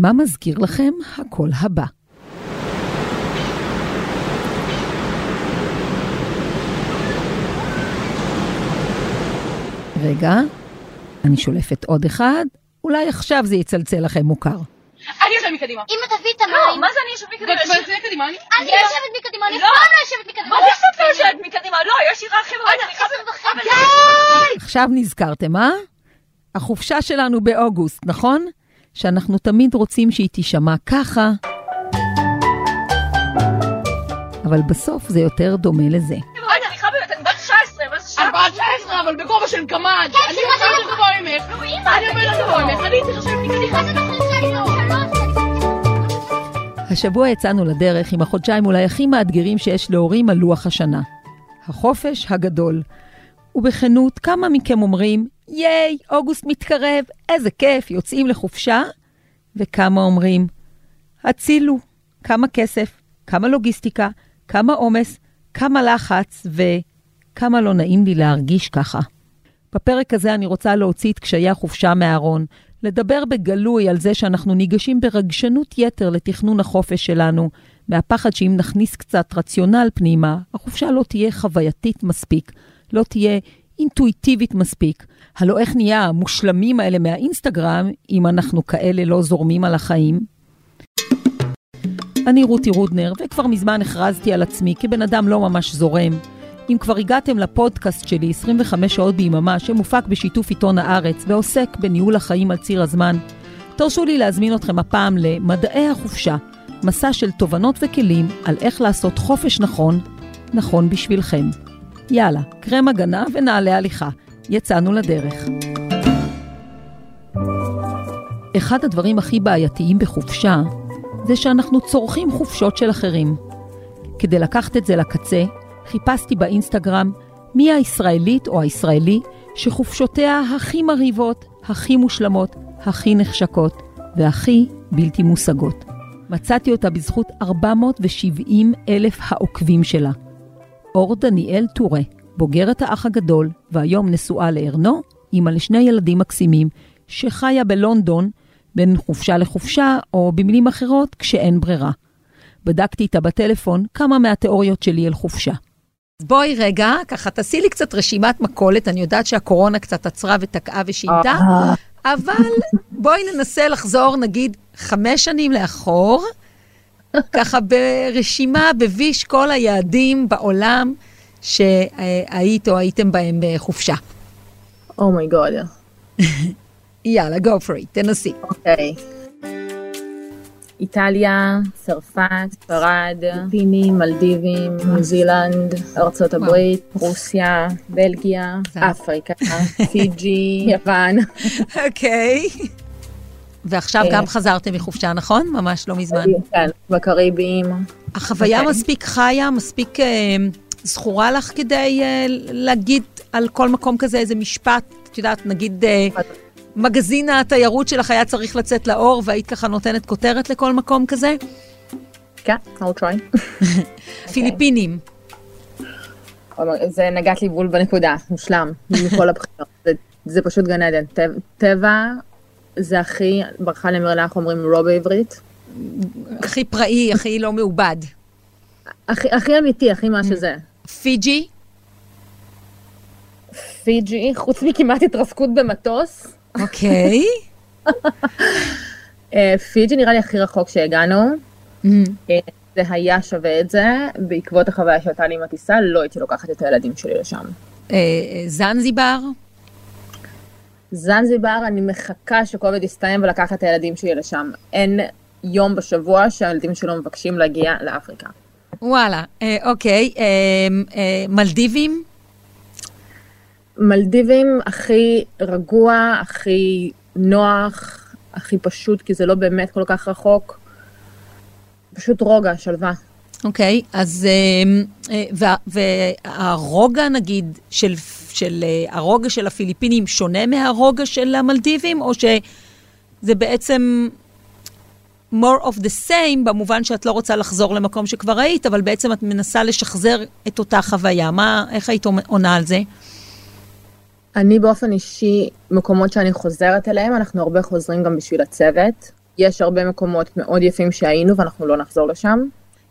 מה מזכיר לכם הקול הבא? רגע, אני שולפת עוד אחד, אולי עכשיו זה יצלצל לכם מוכר. אני יושבת מקדימה. אמא תביא את לא, המים. מה זה אני יושבת מקדימה? לא, יושבת מקדימה. אני אני יושבת מקדימה, אני לא. פעם לא יושבת מקדימה. מה זה שאת לא יושבת מקדימה? לא, יש שירה חבר'ה, סליחה. עכשיו נזכרתם, אה? החופשה שלנו באוגוסט, נכון? שאנחנו תמיד רוצים שהיא תישמע ככה, אבל בסוף זה יותר דומה לזה. רגע, סליחה באמת, אני בת 19, מה זה שעה? את בת 19, אבל בגובה של קמ"ג. אני יותר גבוה ממך. אני יותר גבוה ממך. שלוש. השבוע יצאנו לדרך עם החודשיים אולי הכי מאתגרים שיש להורים על לוח השנה. החופש הגדול. ובכנות, כמה מכם אומרים, ייי, אוגוסט מתקרב, איזה כיף, יוצאים לחופשה? וכמה אומרים, הצילו, כמה כסף, כמה לוגיסטיקה, כמה עומס, כמה לחץ וכמה לא נעים לי להרגיש ככה. בפרק הזה אני רוצה להוציא את קשיי החופשה מהארון, לדבר בגלוי על זה שאנחנו ניגשים ברגשנות יתר לתכנון החופש שלנו, מהפחד שאם נכניס קצת רציונל פנימה, החופשה לא תהיה חווייתית מספיק, לא תהיה אינטואיטיבית מספיק. הלוא איך נהיה המושלמים האלה מהאינסטגרם, אם אנחנו כאלה לא זורמים על החיים? אני רותי רודנר, וכבר מזמן הכרזתי על עצמי כבן אדם לא ממש זורם. אם כבר הגעתם לפודקאסט שלי 25 שעות ביממה, שמופק בשיתוף עיתון הארץ ועוסק בניהול החיים על ציר הזמן, תרשו לי להזמין אתכם הפעם למדעי החופשה, מסע של תובנות וכלים על איך לעשות חופש נכון, נכון בשבילכם. יאללה, קרם הגנה ונעלי הליכה. יצאנו לדרך. אחד הדברים הכי בעייתיים בחופשה זה שאנחנו צורכים חופשות של אחרים. כדי לקחת את זה לקצה, חיפשתי באינסטגרם מי הישראלית או הישראלי שחופשותיה הכי מרהיבות, הכי מושלמות, הכי נחשקות והכי בלתי מושגות. מצאתי אותה בזכות 470 אלף העוקבים שלה. אור דניאל טורה, בוגרת האח הגדול, והיום נשואה לארנו, אימא לשני ילדים מקסימים, שחיה בלונדון בין חופשה לחופשה, או במילים אחרות, כשאין ברירה. בדקתי איתה בטלפון כמה מהתיאוריות שלי על חופשה. בואי רגע, ככה תעשי לי קצת רשימת מכולת, אני יודעת שהקורונה קצת עצרה ותקעה ושינתה, אבל בואי ננסה לחזור נגיד חמש שנים לאחור, ככה ברשימה, בביש כל היעדים בעולם שהיית או הייתם בהם בחופשה. אומייגוד. יאללה, go for it, תנסי. אוקיי. איטליה, צרפת, ספרד, פינים, מלדיבים, ניו זילנד, ארצות הברית, רוסיה, בלגיה, אפריקה, פיג'י, יוון. אוקיי. ועכשיו אה. גם חזרתם מחופשה, נכון? ממש לא מזמן. כן, בקריביים. החוויה. מספיק חיה, מספיק אה, זכורה לך כדי אה, להגיד על כל מקום כזה איזה משפט, את יודעת, נגיד אה, מגזין התיירות שלך היה צריך לצאת לאור והיית ככה נותנת כותרת לכל מקום כזה? כן, I'll try. פיליפינים. זה נגעת לי בול בנקודה, מושלם, מכל הבחינות. זה- זה פשוט גן עדן. טבע זה הכי, ברכה למרלה אנחנו אומרים רוב בעברית. הכי פראי, הכי לא מעובד. הכי הכי אמיתי, הכי מה שזה. פיג'י, פיג'י, חוץ מכמעט התרסקות במטוס, אוקיי. אה, פיג'י נראה לי הכי רחוק שהגענו. אה, זה היה שווה את זה, בעקבות החוויה שהייתה לי עם הטיסה, לא הייתי לוקחת את הילדים שלי לשם. אה, זנזיבר, זנזיבר, אני מחכה שקוביד יסתיים ולקחת את הילדים שלי לשם. אין יום בשבוע שהילדים שלו מבקשים להגיע לאפריקה. וואלה, אה, אוקיי. אה, אה, מלדיבים, מלדיבים הכי רגוע, הכי נוח, הכי פשוט, כי זה לא באמת כל כך רחוק. פשוט רוגע, שלווה. אוקיי, אז אה, אה, וה- והרוגע נגיד של, של אה, הרוגע של הפיליפינים שונה מהרוגע של המלדיבים, או שזה בעצם more of the same, במובן שאת לא רוצה לחזור למקום שכבר היית, אבל בעצם את מנסה לשחזר את אותה חוויה. מה, איך היית עונה על זה? אני באופן אישי, מקומות שאני חוזרת אליהם, אנחנו הרבה חוזרים גם בשביל הצוות. יש הרבה מקומות מאוד יפים שהיינו ואנחנו לא נחזור לשם.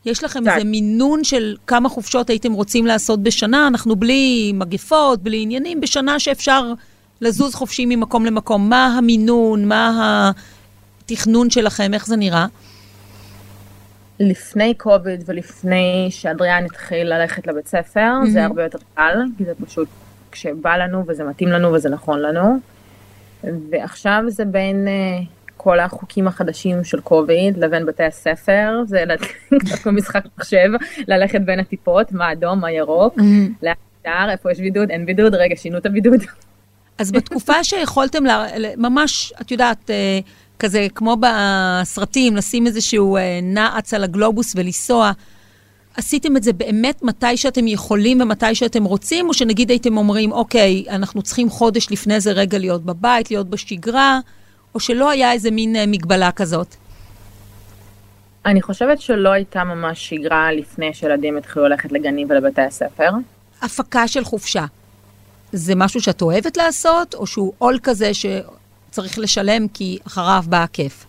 יש לכם קצת. איזה מינון של כמה חופשות הייתם רוצים לעשות בשנה? אנחנו בלי מגפות, בלי עניינים, בשנה שאפשר לזוז חופשי ממקום למקום. מה המינון? מה התכנון שלכם? איך זה נראה? לפני קוביד ולפני שאדריאן התחיל ללכת לבית ספר, מהמם. זה הרבה יותר קל, כי זה פשוט כשבא לנו וזה מתאים לנו וזה נכון לנו. ועכשיו זה בין אה, כל החוקים החדשים של קוביד לבין בתי הספר, זה כמו משחק מחשב, ללכת בין הטיפות, מה אדום, מה ירוק, לאן אפשר, איפה יש בידוד, אין בידוד, רגע, שינו את הבידוד. אז בתקופה שיכולתם ל- ל- ממש, את יודעת, אה, כזה כמו בסרטים, לשים איזשהו אה, נעץ על הגלובוס ולנסוע, עשיתם את זה באמת מתי שאתם יכולים ומתי שאתם רוצים, או שנגיד הייתם אומרים, אוקיי, אנחנו צריכים חודש לפני זה רגע להיות בבית, להיות בשגרה, או שלא היה איזה מין אה, מגבלה כזאת? אני חושבת שלא הייתה ממש שגרה לפני שילדים התחילו ללכת לגנים ולבתי הספר. הפקה של חופשה. זה משהו שאת אוהבת לעשות, או שהוא עול כזה שצריך לשלם כי אחריו בא הכיף?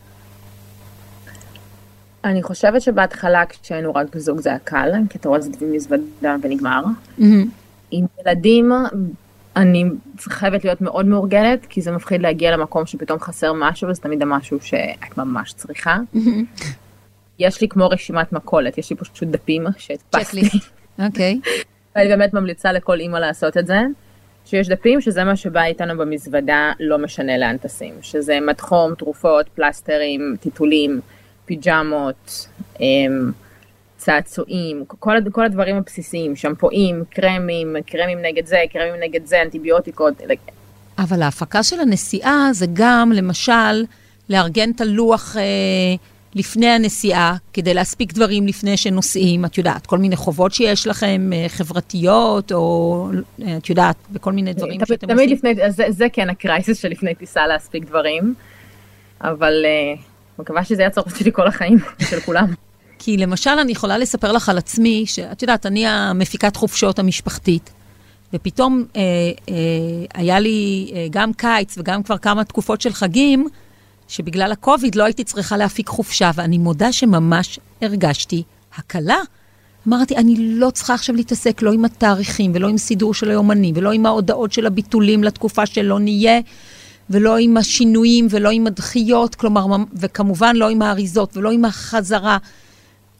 אני חושבת שבהתחלה כשהיינו רק זוג זה היה קל, כי אתה רואה זה מזוודה ונגמר. עם ילדים אני חייבת להיות מאוד מאורגנת, כי זה מפחיד להגיע למקום שפתאום חסר משהו, וזה תמיד המשהו שאת ממש צריכה. יש לי כמו רשימת מכולת, יש לי פשוט דפים שהדפסתי. אוקיי. ואני באמת ממליצה לכל אימא לעשות את זה. שיש דפים שזה מה שבא איתנו במזוודה, לא משנה לאן טסים. שזה מדחום, תרופות, פלסטרים, טיטולים, פיג'מות, אמ, צעצועים, כל, כל הדברים הבסיסיים, שמפואים, קרמים, קרמים נגד זה, קרמים נגד זה, אנטיביוטיקות. אבל ההפקה של הנסיעה זה גם, למשל, לארגן את הלוח אה, לפני הנסיעה, כדי להספיק דברים לפני שנוסעים, את יודעת, כל מיני חובות שיש לכם, אה, חברתיות, או אה, את יודעת, וכל מיני דברים תמיד- שאתם תמיד עושים. לפני, אז זה, זה כן הקרייסיס שלפני טיסה להספיק דברים, אבל uh, מקווה שזה הצורך שלי כל החיים, של כולם. כי למשל, אני יכולה לספר לך על עצמי, שאת יודעת, אני המפיקת חופשות המשפחתית, ופתאום אה, אה, היה לי אה, גם קיץ וגם כבר כמה תקופות של חגים, שבגלל הקוביד לא הייתי צריכה להפיק חופשה, ואני מודה שממש הרגשתי הקלה. אמרתי, אני לא צריכה עכשיו להתעסק לא עם התאריכים, ולא עם סידור של היומנים, ולא עם ההודעות של הביטולים לתקופה שלא נהיה, ולא עם השינויים, ולא עם הדחיות, כלומר, וכמובן לא עם האריזות, ולא עם החזרה.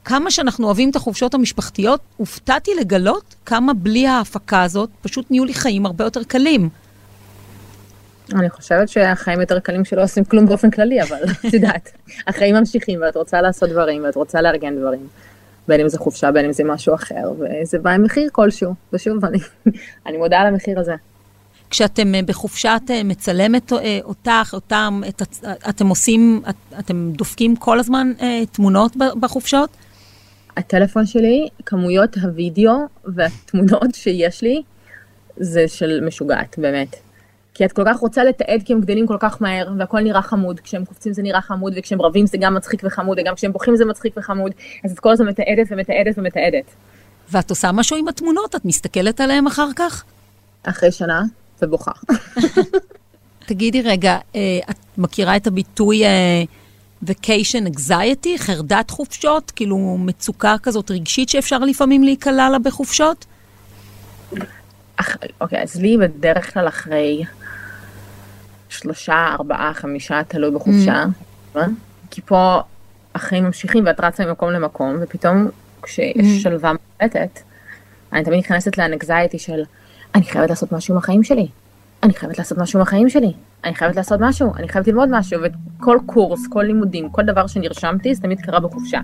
כמה שאנחנו אוהבים את החופשות המשפחתיות, הופתעתי לגלות כמה בלי ההפקה הזאת, פשוט נהיו לי חיים הרבה יותר קלים. אני חושבת שהחיים יותר קלים שלא עושים כלום באופן כללי, אבל את יודעת, החיים ממשיכים ואת רוצה לעשות דברים ואת רוצה לארגן דברים. בין אם זה חופשה, בין אם זה משהו אחר, וזה בא עם מחיר כלשהו. ושוב, אני, אני מודה על המחיר הזה. כשאתם אה, בחופשה, את אה, מצלמת אה, אותך, אותם, את, אתם עושים, את, אתם דופקים כל הזמן תמונות בחופשות? הטלפון שלי, כמויות הוידאו והתמונות שיש לי, זה של משוגעת, באמת. כי את כל כך רוצה לתעד כי הם גדלים כל כך מהר, והכל נראה חמוד. כשהם קופצים זה נראה חמוד, וכשהם רבים זה גם מצחיק וחמוד, וגם כשהם בוכים זה מצחיק וחמוד. אז את כל הזמן מתעדת ומתעדת ומתעדת. ואת עושה משהו עם התמונות? את מסתכלת עליהן אחר כך? אחרי שנה, ובוכה. תגידי רגע, אה, את מכירה את הביטוי אה, vacation anxiety, חרדת חופשות? כאילו מצוקה כזאת רגשית שאפשר לפעמים להיקלע לה בחופשות? אוקיי, אז לי בדרך כלל אחרי שלושה, ארבעה, חמישה, תלוי בחופשה. אה? כי פה החיים ממשיכים ואת רצה ממקום למקום, ופתאום כשיש שלווה מוחלטת, אני תמיד נכנסת לאנקזייטי של אני חייבת לעשות משהו עם החיים שלי. אני חייבת לעשות משהו עם החיים שלי. אני חייבת לעשות משהו, אני חייבת ללמוד משהו, וכל קורס, כל לימודים, כל דבר שנרשמתי, זה תמיד קרה בחופשה.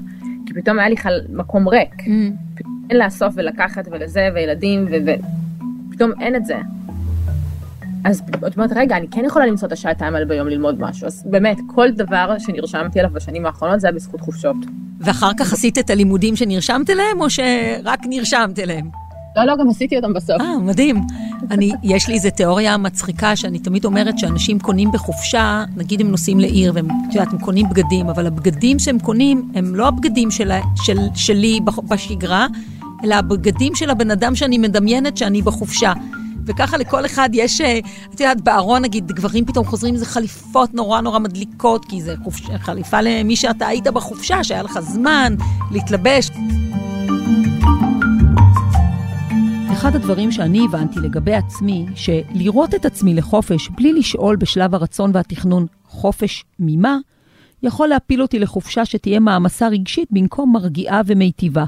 כי פתאום היה לי חל... מקום ריק. אין לאסוף ולקחת ולזה, וילדים, ו... ופתאום אין את זה. אז את אומרת, רגע, אני כן יכולה למצוא את השעתיים האלה ביום ללמוד משהו. אז באמת, כל דבר שנרשמתי אליו בשנים האחרונות זה היה בזכות חופשות. ואחר כך עשית את הלימודים שנרשמת אליהם, או שרק נרשמת אליהם? לא, לא, גם עשיתי אותם בסוף. אה, מדהים. אני, יש לי איזו תיאוריה מצחיקה שאני תמיד אומרת שאנשים קונים בחופשה, נגיד הם נוסעים לעיר והם, את יודעת, הם קונים בגדים, אבל הבגדים שהם קונים הם לא הבגדים של, של, שלי בשגרה, אלא הבגדים של הבן אדם שאני מדמיינת שאני בחופשה. וככה לכל אחד יש, אה, את יודעת, בארון נגיד, גברים פתאום חוזרים עם איזה חליפות נורא נורא מדליקות, כי זה חופש, חליפה למי שאתה היית בחופשה, שהיה לך זמן להתלבש. אחד הדברים שאני הבנתי לגבי עצמי, שלראות את עצמי לחופש בלי לשאול בשלב הרצון והתכנון חופש ממה, יכול להפיל אותי לחופשה שתהיה מעמסה רגשית במקום מרגיעה ומיטיבה.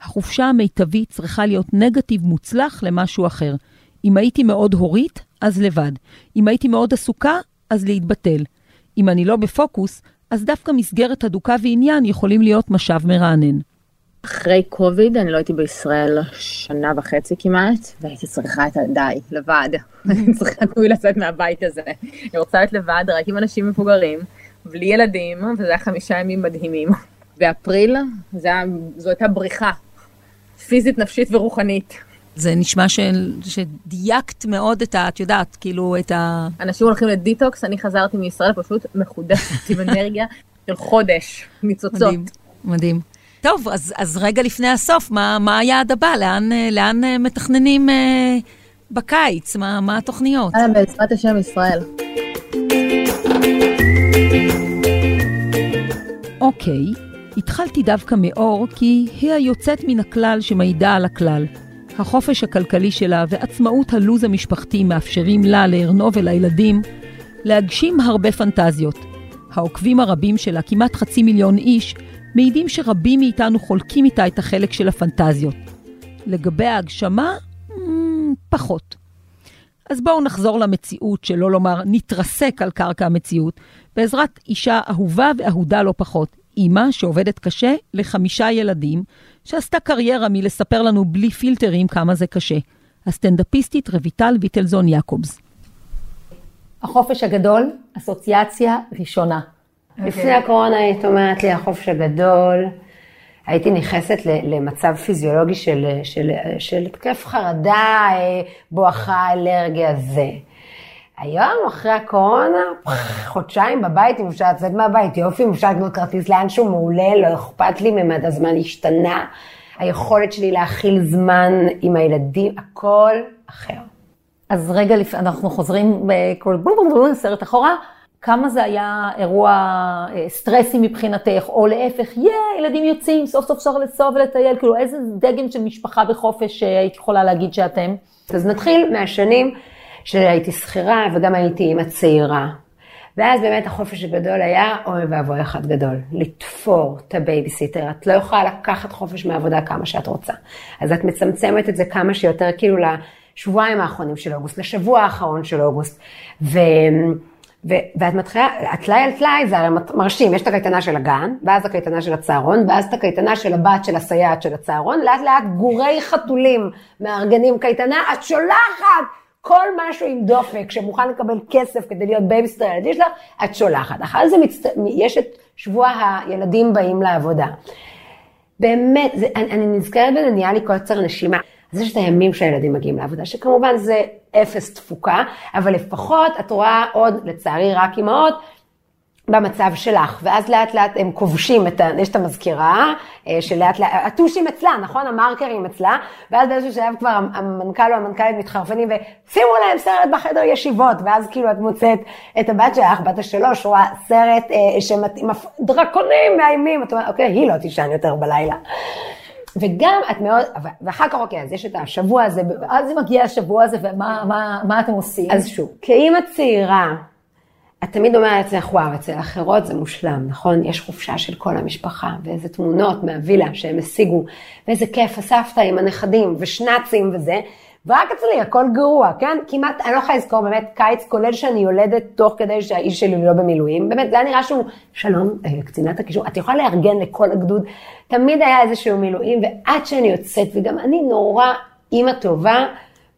החופשה המיטבית צריכה להיות נגטיב מוצלח למשהו אחר. אם הייתי מאוד הורית, אז לבד. אם הייתי מאוד עסוקה, אז להתבטל. אם אני לא בפוקוס, אז דווקא מסגרת הדוקה ועניין יכולים להיות משאב מרענן. אחרי קוביד אני לא הייתי בישראל שנה וחצי כמעט, והייתי צריכה את הדי, לבד. אני צריכה תמיד לצאת מהבית הזה. אני רוצה להיות לבד רק עם אנשים מבוגרים, בלי ילדים, וזה היה חמישה ימים מדהימים. באפריל זה היה, זו הייתה בריחה, פיזית, נפשית ורוחנית. זה נשמע ש... שדייקת מאוד את ה... את יודעת, כאילו, את ה... אנשים הולכים לדיטוקס, אני חזרתי מישראל פשוט מחודשת עם אנרגיה של חודש, ניצוצות. מדהים, מדהים. טוב, אז, אז רגע לפני הסוף, מה, מה היעד הבא? לאן, לאן אה, מתכננים אה, בקיץ? מה, מה התוכניות? יאללה, בעזרת השם ישראל. אוקיי, התחלתי דווקא מאור כי היא היוצאת מן הכלל שמעידה על הכלל. החופש הכלכלי שלה ועצמאות הלו"ז המשפחתי מאפשרים לה, לארנוב ולילדים, להגשים הרבה פנטזיות. העוקבים הרבים שלה, כמעט חצי מיליון איש, מעידים שרבים מאיתנו חולקים איתה את החלק של הפנטזיות. לגבי ההגשמה, פחות. אז בואו נחזור למציאות, שלא לומר נתרסק על קרקע המציאות, בעזרת אישה אהובה ואהודה לא פחות, אימא שעובדת קשה לחמישה ילדים, שעשתה קריירה מלספר לנו בלי פילטרים כמה זה קשה. הסטנדאפיסטית רויטל ויטלזון יעקובס. החופש הגדול, אסוציאציה ראשונה. Okay. אוקיי. לפני הקורונה היית אומרת לי החופש הגדול, הייתי נכנסת למצב פיזיולוגי של, של, של התקף חרדה, אה, בואכה אלרגיה זה. היום, אחרי הקורונה, חודשיים בבית, אם אפשר לצאת מהבית, יופי, אם אפשר לקנות כרטיס לאנשהו מעולה, לא אכפת לי, ממד הזמן השתנה. היכולת שלי להכיל זמן עם הילדים, הכל אחר. אז רגע לפני, אנחנו חוזרים בכל סרט אחורה. כמה זה היה אירוע אה, סטרסי מבחינתך, או להפך, יא, ילדים יוצאים, סוף סוף אפשר לנסוע ולטייל, כאילו איזה דגם של משפחה בחופש אה, היית יכולה להגיד שאתם? אז נתחיל מהשנים שהייתי שכירה וגם הייתי אימא צעירה. ואז באמת החופש הגדול היה אוי ואבוי אחד גדול, לתפור את הבייביסיטר. את לא יכולה לקחת חופש מהעבודה כמה שאת רוצה. אז את מצמצמת את זה כמה שיותר כאילו לשבועיים האחרונים של אוגוסט, לשבוע האחרון של אוגוסט. ו... ו- ואת מתחילה, הטלאי על טלאי זה הרי מרשים, יש את הקייטנה של הגן, ואז הקייטנה של הצהרון, ואז את הקייטנה של הבת של הסייעת של הצהרון, לאט לאט גורי חתולים מארגנים קייטנה, את שולחת כל משהו עם דופק שמוכן לקבל כסף כדי להיות בייביסטר לילדים שלך, את שולחת. אחרי זה מצט... יש את שבוע הילדים באים לעבודה. באמת, זה, אני, אני נזכרת בזה, נהיה לי קוצר נשימה. אז יש את הימים שהילדים מגיעים לעבודה, שכמובן זה אפס תפוקה, אבל לפחות את רואה עוד, לצערי רק אימהות, במצב שלך, ואז לאט לאט הם כובשים את ה... יש את המזכירה, אה, שלאט לאט, הטושים אצלה, נכון? המרקרים אצלה, ואז באיזשהו שלב כבר המנכ"ל או המנכ"לית מתחרפנים ושימו להם סרט בחדר ישיבות, ואז כאילו את מוצאת את הבת שלך, בת השלוש, רואה סרט אה, שמתאים, דרקונים מאיימים, את אומרת, אוקיי, היא לא תישן יותר בלילה. וגם את מאוד, ואחר כך אוקיי, אז יש את השבוע הזה. אז מגיע השבוע הזה, ומה מה, מה אתם עושים? אז שוב, כאימא צעירה, את תמיד אומרת לעצמך, וואו, אצל אחרות זה מושלם, נכון? יש חופשה של כל המשפחה, ואיזה תמונות מהווילה שהם השיגו, ואיזה כיף, הסבתא עם הנכדים, ושנאצים וזה, ורק אצלי הכל גרוע, כן? כמעט, אני לא יכולה לזכור באמת קיץ, כולל שאני יולדת תוך כדי שהאיש שלי לא במילואים. באמת, זה היה נראה שהוא, שלום, אה, קצינת הקישור, את יכולה לארגן לכל הגדוד. תמיד היה איזשהו מילואים, ועד שאני יוצאת, וגם אני נורא אימא טובה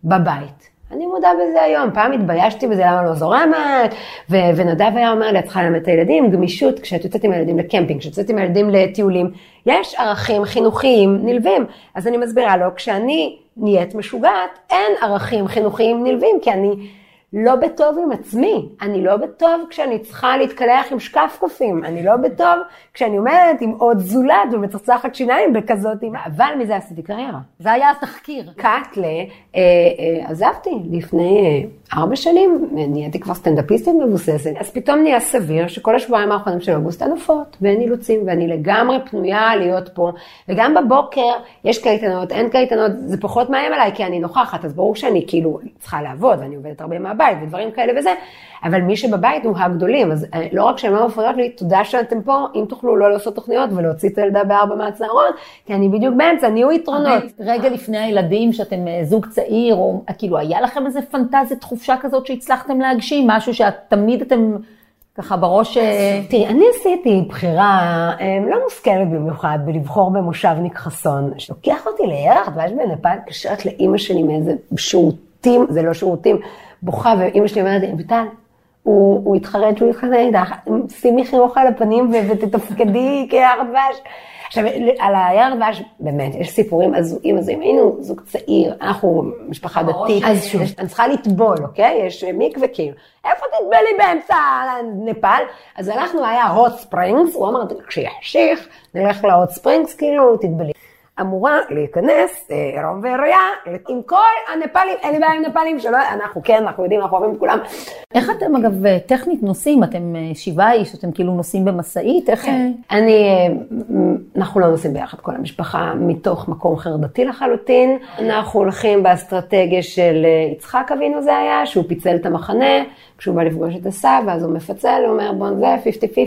בבית. אני מודה בזה היום, פעם התביישתי בזה למה לא זורמת, ו- ונדב היה אומר לי, את צריכה ללמד את הילדים, גמישות, כשאת יוצאת עם הילדים לקמפינג, כשאת יוצאת עם הילדים לטיולים, יש ערכים חינוכיים נלווים. אז אני מסבירה לו, כשאני נהיית משוגעת, אין ערכים חינוכיים נלווים, כי אני לא בטוב עם עצמי, אני לא בטוב כשאני צריכה להתקלח עם שקפקפים, אני לא בטוב כשאני עומדת עם עוד זולת ומצחצחת שיניים בכזאת, אבל מזה עשיתי קריירה. זה היה התחקיר. קאטלה, אה, אה, עזבתי לפני אה, ארבע שנים, נהייתי כבר סטנדאפיסטית מבוססת, אז פתאום נהיה סביר שכל השבועיים האחרונים של אוגוסט אין עופות ואין אילוצים, ואני לגמרי פנויה להיות פה, וגם בבוקר יש קייטנות, אין קייטנות, זה פחות מאיים עליי כי אני נוכחת, אז ברור שאני כאילו צריכה לעבוד, ואני עובדת הרבה מהבית ודברים כאלה וזה, אבל מי שבבית הוא הגדולים, אז אה, לא רק שהן לא מפריעות לי, תודה שאתם פה, אם תוכלו לא לעשות תוכניות ולהוציא את הילדה בארבע מהצהרון, כי אני בדיוק באמצע, נהיו יתרונות. רגע לפני הילדים, שאתם אה, זוג צעיר, או כאילו, היה לכם איזה פנטזיית חופשה כזאת שהצלחתם להגשים? משהו שתמיד אתם ככה בראש... אה, תראי, אני עשיתי בחירה אה, לא מושכלת במיוחד בלבחור במושבניק חסון, שלוקח אותי לירח דבש בנפאל, מתקשרת לאימא שלי מאיזה שירותים, זה לא שירותים, בוכה, ואימא שלי אומרת לי, אביטל, הוא, הוא התחרט שהוא יתחתן איתך, שימי חיוך על הפנים ותתפקדי כירח דבש. עכשיו, על הירח דבש, באמת, יש סיפורים הזויים הזויים. היינו זוג צעיר, אנחנו משפחה דתית. אז שוב. אני צריכה לטבול, אוקיי? יש מקווה כאילו. איפה תטבלי באמצע נפאל? אז הלכנו, היה hot springs, הוא אמר, כשיחשיך, נלך ל-hot springs, כאילו, תטבלי. אמורה להיכנס אה, רום ועריה עם כל הנפאלים, אין לי בעיה עם נפאלים שלא, אנחנו כן, אנחנו יודעים, אנחנו אוהבים את כולם. איך אתם אגב אה, טכנית נוסעים? אתם אה, שבעה איש, אתם כאילו נוסעים במשאית? איך... אה, אני, אנחנו לא נוסעים ביחד כל המשפחה מתוך מקום חרדתי לחלוטין. אנחנו הולכים באסטרטגיה של יצחק אבינו זה היה, שהוא פיצל את המחנה, כשהוא בא לפגוש את הסבא, אז הוא מפצל, הוא אומר בוא זה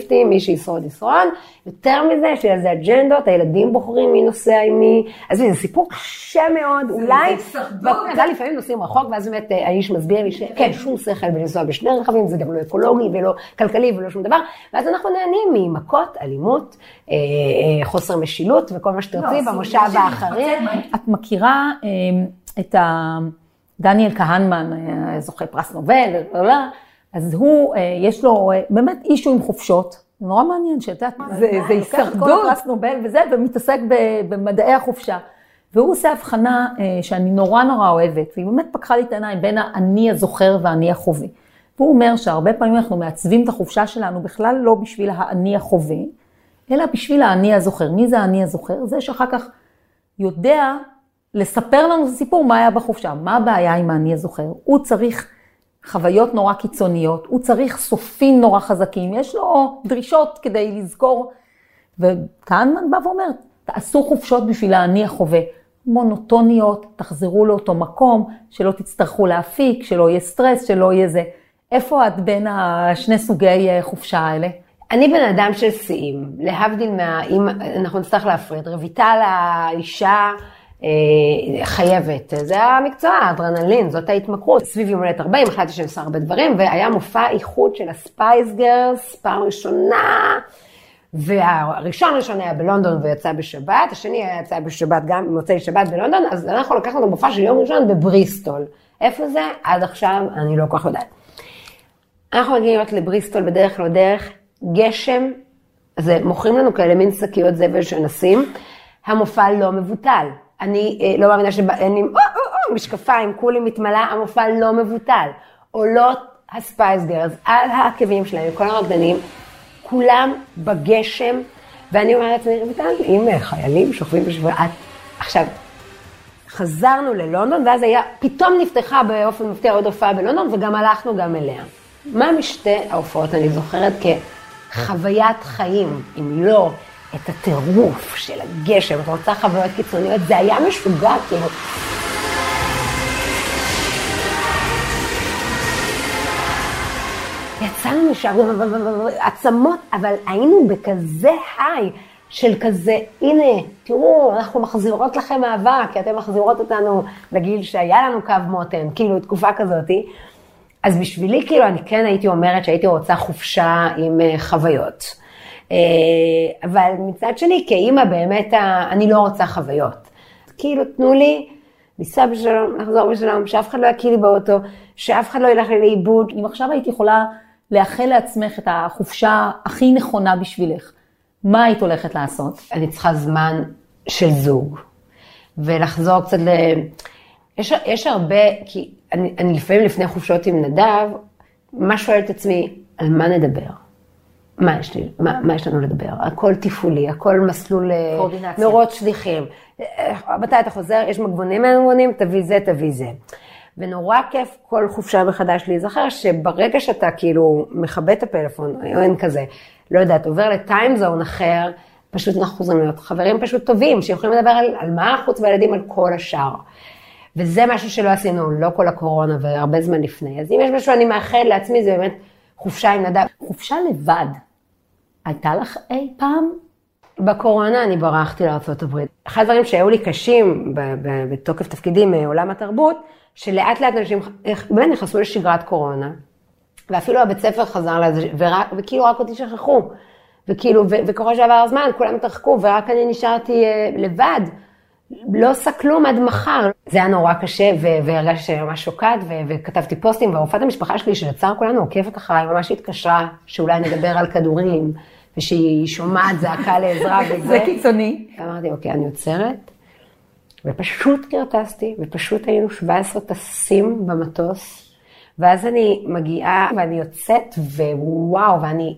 50-50, מי שישרוד ישרוד. יותר מזה, יש לי על זה אג'נדות, הילדים בוחרים מי נוסע עם מי. אז זה סיפור קשה מאוד, אולי, ואתה לפעמים נוסעים רחוק, ואז באמת אה, האיש מסביר לי שאין שום שכל בלנסוע בשני רכבים, זה גם לא אקולוגי ולא כלכלי ולא שום דבר, ואז אנחנו נהנים ממכות, אלימות, אה, אה, חוסר משילות וכל מה שתרצי במושב האחרי. את מכירה את ה... דניאל כהנמן, זוכה פרס נובל, ולא, אז הוא, אה, יש לו אה, באמת אישו עם חופשות. נורא מעניין, שאת יודעת, זה, זה לוקח את כל הישרדות, פרס נובל וזה, ומתעסק במדעי החופשה. והוא עושה הבחנה אה, שאני נורא נורא אוהבת, והיא באמת פקחה לי את העיניים בין האני הזוכר והאני החווה. והוא אומר שהרבה פעמים אנחנו מעצבים את החופשה שלנו בכלל לא בשביל האני החווה, אלא בשביל האני הזוכר. מי זה האני הזוכר? זה שאחר כך יודע לספר לנו את הסיפור מה היה בחופשה. מה הבעיה עם האני הזוכר? הוא צריך חוויות נורא קיצוניות, הוא צריך סופים נורא חזקים, יש לו דרישות כדי לזכור. וכהנמן בא ואומר, תעשו חופשות בשביל האני החווה. מונוטוניות, תחזרו לאותו מקום, שלא תצטרכו להפיק, שלא יהיה סטרס, שלא יהיה זה. איפה את בין השני סוגי אה, חופשה האלה? אני בן אדם של שיאים, להבדיל מה... אם אנחנו נצטרך להפריד, רויטל האישה חייבת, זה המקצוע, האדרנלין, זאת ההתמכרות. סביב יום הולדת 40, החלטתי שאני עושה הרבה דברים, והיה מופע איחוד של הספייס גרס, פעם ראשונה, והראשון ראשון היה בלונדון ויצא בשבת, השני היה יצא בשבת גם במוצאי שבת בלונדון, אז אנחנו לקחנו את המופע של יום ראשון בבריסטול. איפה זה? עד עכשיו אני לא כל כך יודעת. אנחנו מגיעים רק לבריסטול בדרך לא דרך, גשם, אז מוכרים לנו כאלה מין שקיות זבל שנשים, המופע לא מבוטל. אני אה, לא מאמינה או, או, משקפיים, כולי מתמלאה, המופע לא מבוטל. עולות הספייס גרס על העקבים שלהם, כל הרקדנים, כולם בגשם, ואני אומרת לעצמי, רויטל, אם אה, חיילים שוכבים בשבועה, עכשיו, חזרנו ללונדון, ואז היה, פתאום נפתחה באופן מפתיע עוד הופעה בלונדון, וגם הלכנו גם אליה. מה משתי ההופעות אני זוכרת כחוויית חיים, אם לא את הטירוף של הגשם, את רוצה חוויות קיצוניות, זה היה משוגע, כאילו. יצאנו משם, עצמות, אבל היינו בכזה היי של כזה, הנה, תראו, אנחנו מחזירות לכם אהבה, כי אתן מחזירות אותנו לגיל שהיה לנו קו מותן, כאילו, תקופה כזאתי. אז בשבילי, כאילו, אני כן הייתי אומרת שהייתי רוצה חופשה עם אה, חוויות. אה, אבל מצד שני, כאימא באמת, אני לא רוצה חוויות. כאילו, תנו לי לנסוע בשלום, לחזור בשלום, שאף אחד לא יקיא לי באוטו, שאף אחד לא ילך לי לאיבוד. אם עכשיו היית יכולה לאחל לעצמך את החופשה הכי נכונה בשבילך, מה היית הולכת לעשות? אני צריכה זמן של זוג, ולחזור קצת ל... יש, יש הרבה, כי אני, אני לפעמים לפני חופשות עם נדב, מה שואל את עצמי, על מה נדבר? מה יש, לי, מה, מה יש לנו לדבר? הכל תפעולי, הכל מסלול אה. מרוץ שליחים. אה, מתי אתה חוזר? יש מגבונים מגבונים, תביא זה, תביא זה. ונורא כיף כל חופשה מחדש להיזכר שברגע שאתה כאילו מכבה את הפלאפון, או אין כזה, לא יודעת, עובר לטיימזון אחר, פשוט אנחנו חוזרים להיות חברים פשוט טובים, שיכולים לדבר על, על מה חוץ מהילדים, על כל השאר. וזה משהו שלא עשינו, לא כל הקורונה והרבה זמן לפני. אז אם יש משהו שאני מאחל לעצמי, זה באמת חופשה עם נדב. חופשה לבד. הייתה לך אי פעם? בקורונה אני ברחתי לארה"ב. אחד הדברים שהיו לי קשים בתוקף תפקידי מעולם התרבות, שלאט לאט אנשים באמת נכנסו לשגרת קורונה, ואפילו הבית ספר חזר לזה, ורק, וכאילו רק אותי שכחו. וכאילו, וככל שעבר הזמן, כולם התרחקו, ורק אני נשארתי אה, לבד. לא עושה כלום עד מחר. זה היה נורא קשה, והרגשתי שאני ממש שוקעת, וכתבתי פוסטים, ורופאת המשפחה שלי, שלצער כולנו עוקבת אחריי, ממש התקשרה, שאולי נדבר על כדורים, ושהיא שומעת זעקה לעזרה וזה. זה קיצוני. אמרתי, אוקיי, אני עוצרת, ופשוט קרטסתי, ופשוט היינו 17 טסים במטוס, ואז אני מגיעה ואני יוצאת, ווואו, ואני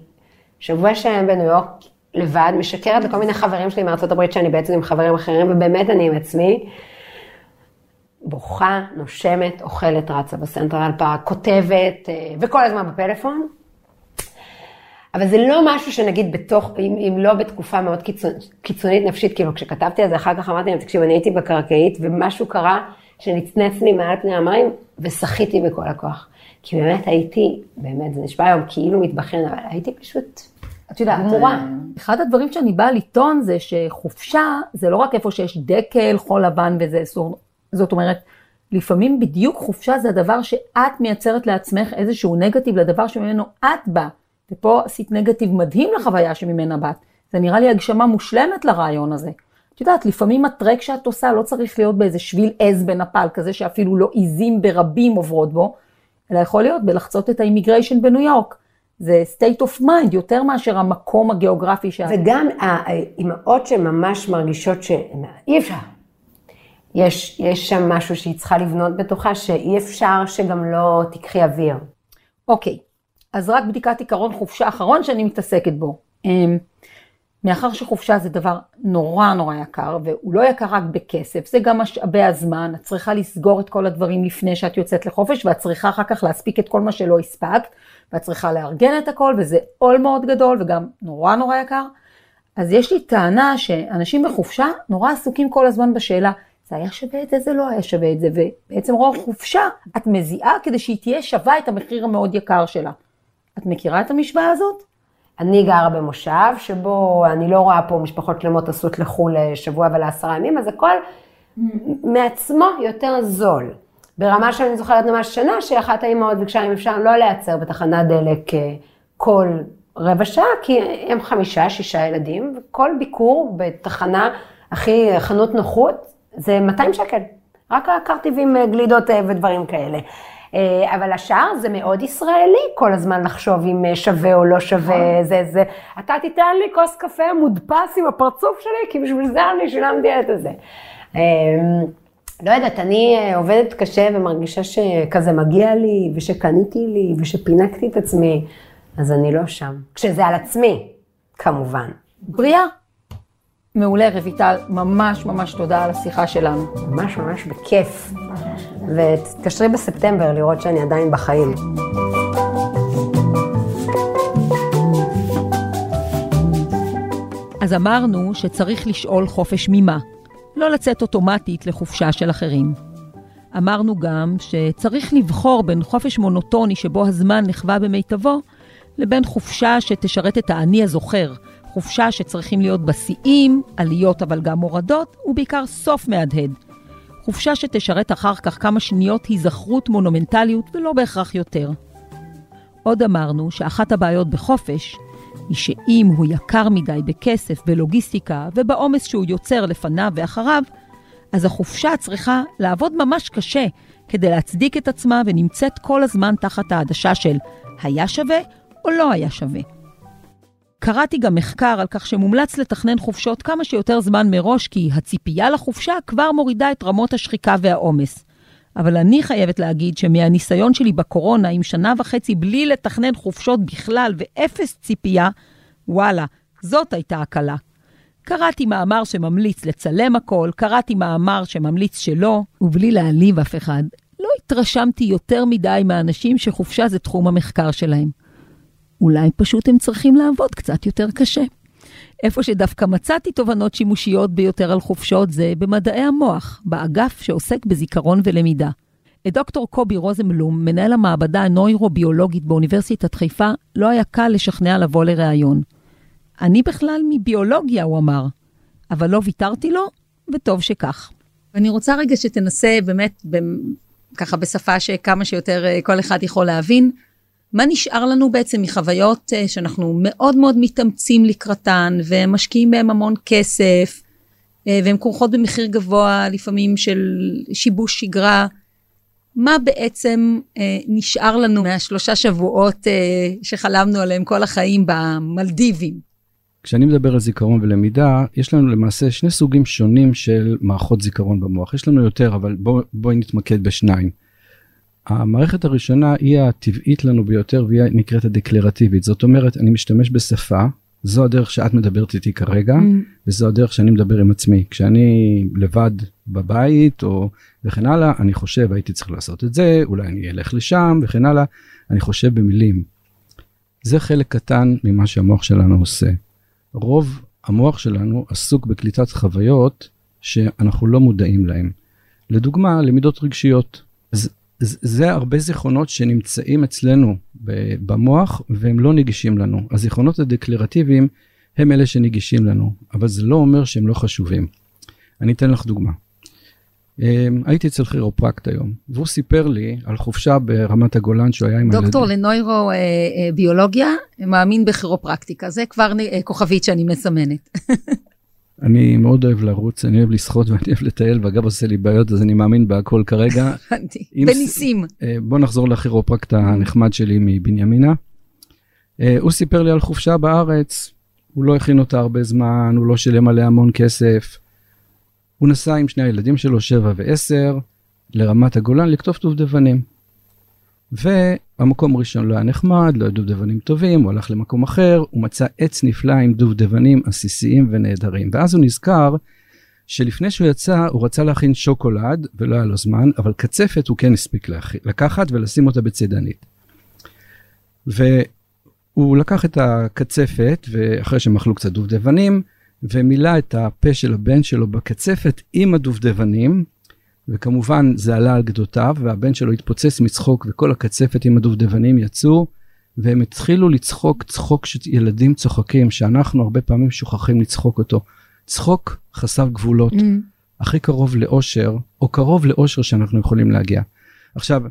שבוע שלם בניו יורק לבד, משקרת לכל מיני חברים שלי מארצות הברית שאני בעצם עם חברים אחרים, ובאמת אני עם עצמי. בוכה, נושמת, אוכלת, רצה בסנטרל פארק, כותבת, אה, וכל הזמן בפלאפון. אבל זה לא משהו שנגיד בתוך, אם, אם לא בתקופה מאוד קיצונ, קיצונית נפשית, כאילו כשכתבתי על זה אחר כך אמרתי להם, תקשיב, אני הייתי בקרקעית ומשהו קרה שנצנץ לי מעל פני המים ושחיתי בכל הכוח. כי באמת הייתי, באמת, זה נשמע היום כאילו מתבכיין, אבל הייתי פשוט, את יודעת, גמורה. אה, אחד הדברים שאני באה לטעון זה שחופשה זה לא רק איפה שיש דקל, חול לבן וזה אסור. זאת אומרת, לפעמים בדיוק חופשה זה הדבר שאת מייצרת לעצמך איזשהו נגטיב לדבר שממנו את באה. ופה עשית נגטיב מדהים לחוויה שממנה באת. זה נראה לי הגשמה מושלמת לרעיון הזה. את יודעת, לפעמים הטרק שאת עושה לא צריך להיות באיזה שביל עז בנפאל, כזה שאפילו לא עיזים ברבים עוברות בו, אלא יכול להיות בלחצות את האימיגריישן בניו יורק. זה state of mind יותר מאשר המקום הגיאוגרפי שאת. וגם האימהות שממש מרגישות שאי אפשר. יש, יש שם משהו שהיא צריכה לבנות בתוכה, שאי אפשר שגם לא תיקחי אוויר. אוקיי, אז רק בדיקת עיקרון חופשה אחרון שאני מתעסקת בו. מאחר שחופשה זה דבר נורא נורא יקר, והוא לא יקר רק בכסף, זה גם משאבי הזמן, את צריכה לסגור את כל הדברים לפני שאת יוצאת לחופש, ואת צריכה אחר כך להספיק את כל מה שלא הספקת, ואת צריכה לארגן את הכל, וזה עול מאוד גדול וגם נורא נורא יקר. אז יש לי טענה שאנשים בחופשה נורא עסוקים כל הזמן בשאלה, זה היה שווה את זה, זה לא היה שווה את זה, ובעצם רוב חופשה את מזיעה כדי שהיא תהיה שווה את המחיר המאוד יקר שלה. את מכירה את המשוואה הזאת? אני גרה במושב, שבו אני לא רואה פה משפחות שלמות טסות לחו"ל לשבוע ולעשרה ימים, אז הכל מעצמו יותר זול. ברמה שאני זוכרת ממש שנה, שאחת האימהות ביקשה אם אפשר לא להיעצר בתחנת דלק אה, כל רבע שעה, כי הם חמישה, שישה ילדים, וכל ביקור בתחנה הכי חנות נוחות, זה 200 שקל. רק הקרטיבים, אה, גלידות אה, ודברים כאלה. אה, אבל השאר זה מאוד ישראלי כל הזמן לחשוב אם אה, שווה או לא שווה, זה, זה. אתה תיתן לי כוס קפה מודפס עם הפרצוף שלי, כי בשביל זה אני שילמתי את זה. אה, לא יודעת, אני אה, עובדת קשה ומרגישה שכזה מגיע לי, ושקניתי לי, ושפינקתי את עצמי, אז אני לא שם. כשזה על עצמי, כמובן. בריאה. מעולה, רויטל, ממש ממש תודה על השיחה שלנו. ממש ממש בכיף. ותתקשרי בספטמבר לראות שאני עדיין בחיים. אז אמרנו שצריך לשאול חופש ממה, לא לצאת אוטומטית לחופשה של אחרים. אמרנו גם שצריך לבחור בין חופש מונוטוני שבו הזמן נחווה במיטבו, לבין חופשה שתשרת את האני הזוכר, חופשה שצריכים להיות בה שיאים, עליות אבל גם מורדות, ובעיקר סוף מהדהד. חופשה שתשרת אחר כך כמה שניות היזכרות מונומנטליות ולא בהכרח יותר. עוד אמרנו שאחת הבעיות בחופש היא שאם הוא יקר מדי בכסף, בלוגיסטיקה ובעומס שהוא יוצר לפניו ואחריו, אז החופשה צריכה לעבוד ממש קשה כדי להצדיק את עצמה ונמצאת כל הזמן תחת העדשה של היה שווה או לא היה שווה. קראתי גם מחקר על כך שמומלץ לתכנן חופשות כמה שיותר זמן מראש, כי הציפייה לחופשה כבר מורידה את רמות השחיקה והעומס. אבל אני חייבת להגיד שמהניסיון שלי בקורונה, עם שנה וחצי בלי לתכנן חופשות בכלל ואפס ציפייה, וואלה, זאת הייתה הקלה. קראתי מאמר שממליץ לצלם הכל, קראתי מאמר שממליץ שלא, ובלי להעליב אף אחד, לא התרשמתי יותר מדי מהאנשים שחופשה זה תחום המחקר שלהם. אולי פשוט הם צריכים לעבוד קצת יותר קשה. איפה שדווקא מצאתי תובנות שימושיות ביותר על חופשות זה במדעי המוח, באגף שעוסק בזיכרון ולמידה. את דוקטור קובי רוזנבלום, מנהל המעבדה הנוירוביולוגית באוניברסיטת חיפה, לא היה קל לשכנע לבוא לראיון. אני בכלל מביולוגיה, הוא אמר, אבל לא ויתרתי לו, וטוב שכך. אני רוצה רגע שתנסה באמת, ככה בשפה שכמה שיותר אה, כל אחד יכול להבין, מה נשאר לנו בעצם מחוויות אה, שאנחנו מאוד מאוד מתאמצים לקראתן ומשקיעים בהן המון כסף אה, והן כרוכות במחיר גבוה לפעמים של שיבוש שגרה. מה בעצם אה, נשאר לנו מהשלושה שבועות שחלמנו עליהם כל החיים במלדיבים? כשאני מדבר על זיכרון ולמידה, יש לנו למעשה שני סוגים שונים של מערכות זיכרון במוח. יש לנו יותר, אבל בואי בוא נתמקד בשניים. המערכת הראשונה היא הטבעית לנו ביותר והיא נקראת הדקלרטיבית. זאת אומרת, אני משתמש בשפה, זו הדרך שאת מדברת איתי כרגע, mm. וזו הדרך שאני מדבר עם עצמי. כשאני לבד בבית או וכן הלאה, אני חושב הייתי צריך לעשות את זה, אולי אני אלך לשם וכן הלאה, אני חושב במילים. זה חלק קטן ממה שהמוח שלנו עושה. רוב המוח שלנו עסוק בקליטת חוויות שאנחנו לא מודעים להן. לדוגמה, למידות רגשיות. אז זה הרבה זיכרונות שנמצאים אצלנו במוח והם לא נגישים לנו. הזיכרונות הדקלרטיביים הם אלה שנגישים לנו, אבל זה לא אומר שהם לא חשובים. אני אתן לך דוגמה. אמ, הייתי אצל כירופרקט היום, והוא סיפר לי על חופשה ברמת הגולן שהוא היה עם הילדים. דוקטור לנוירו-ביולוגיה, מאמין בכירופרקטיקה, זה כבר אה, כוכבית שאני מסמנת. אני מאוד אוהב לרוץ, אני אוהב לשחות ואני אוהב לטייל, ואגב עושה לי בעיות, אז אני מאמין בהכל כרגע. בניסים. אה, בוא נחזור לכירופרקט הנחמד שלי מבנימינה. אה, הוא סיפר לי על חופשה בארץ, הוא לא הכין אותה הרבה זמן, הוא לא שילם עליה המון כסף. הוא נסע עם שני הילדים שלו, שבע ועשר, לרמת הגולן לקטוף דובדבנים. והמקום הראשון לא היה נחמד, לא היו דובדבנים טובים, הוא הלך למקום אחר, הוא מצא עץ נפלא עם דובדבנים עסיסיים ונהדרים. ואז הוא נזכר שלפני שהוא יצא, הוא רצה להכין שוקולד, ולא היה לו זמן, אבל קצפת הוא כן הספיק לקחת ולשים אותה בצידנית. והוא לקח את הקצפת, ואחרי שהם אכלו קצת דובדבנים, ומילא את הפה של הבן שלו בקצפת עם הדובדבנים, וכמובן זה עלה על גדותיו, והבן שלו התפוצץ מצחוק וכל הקצפת עם הדובדבנים יצאו, והם התחילו לצחוק צחוק שילדים צוחקים, שאנחנו הרבה פעמים שוכחים לצחוק אותו. צחוק חסר גבולות, mm. הכי קרוב לאושר, או קרוב לאושר שאנחנו יכולים להגיע. עכשיו,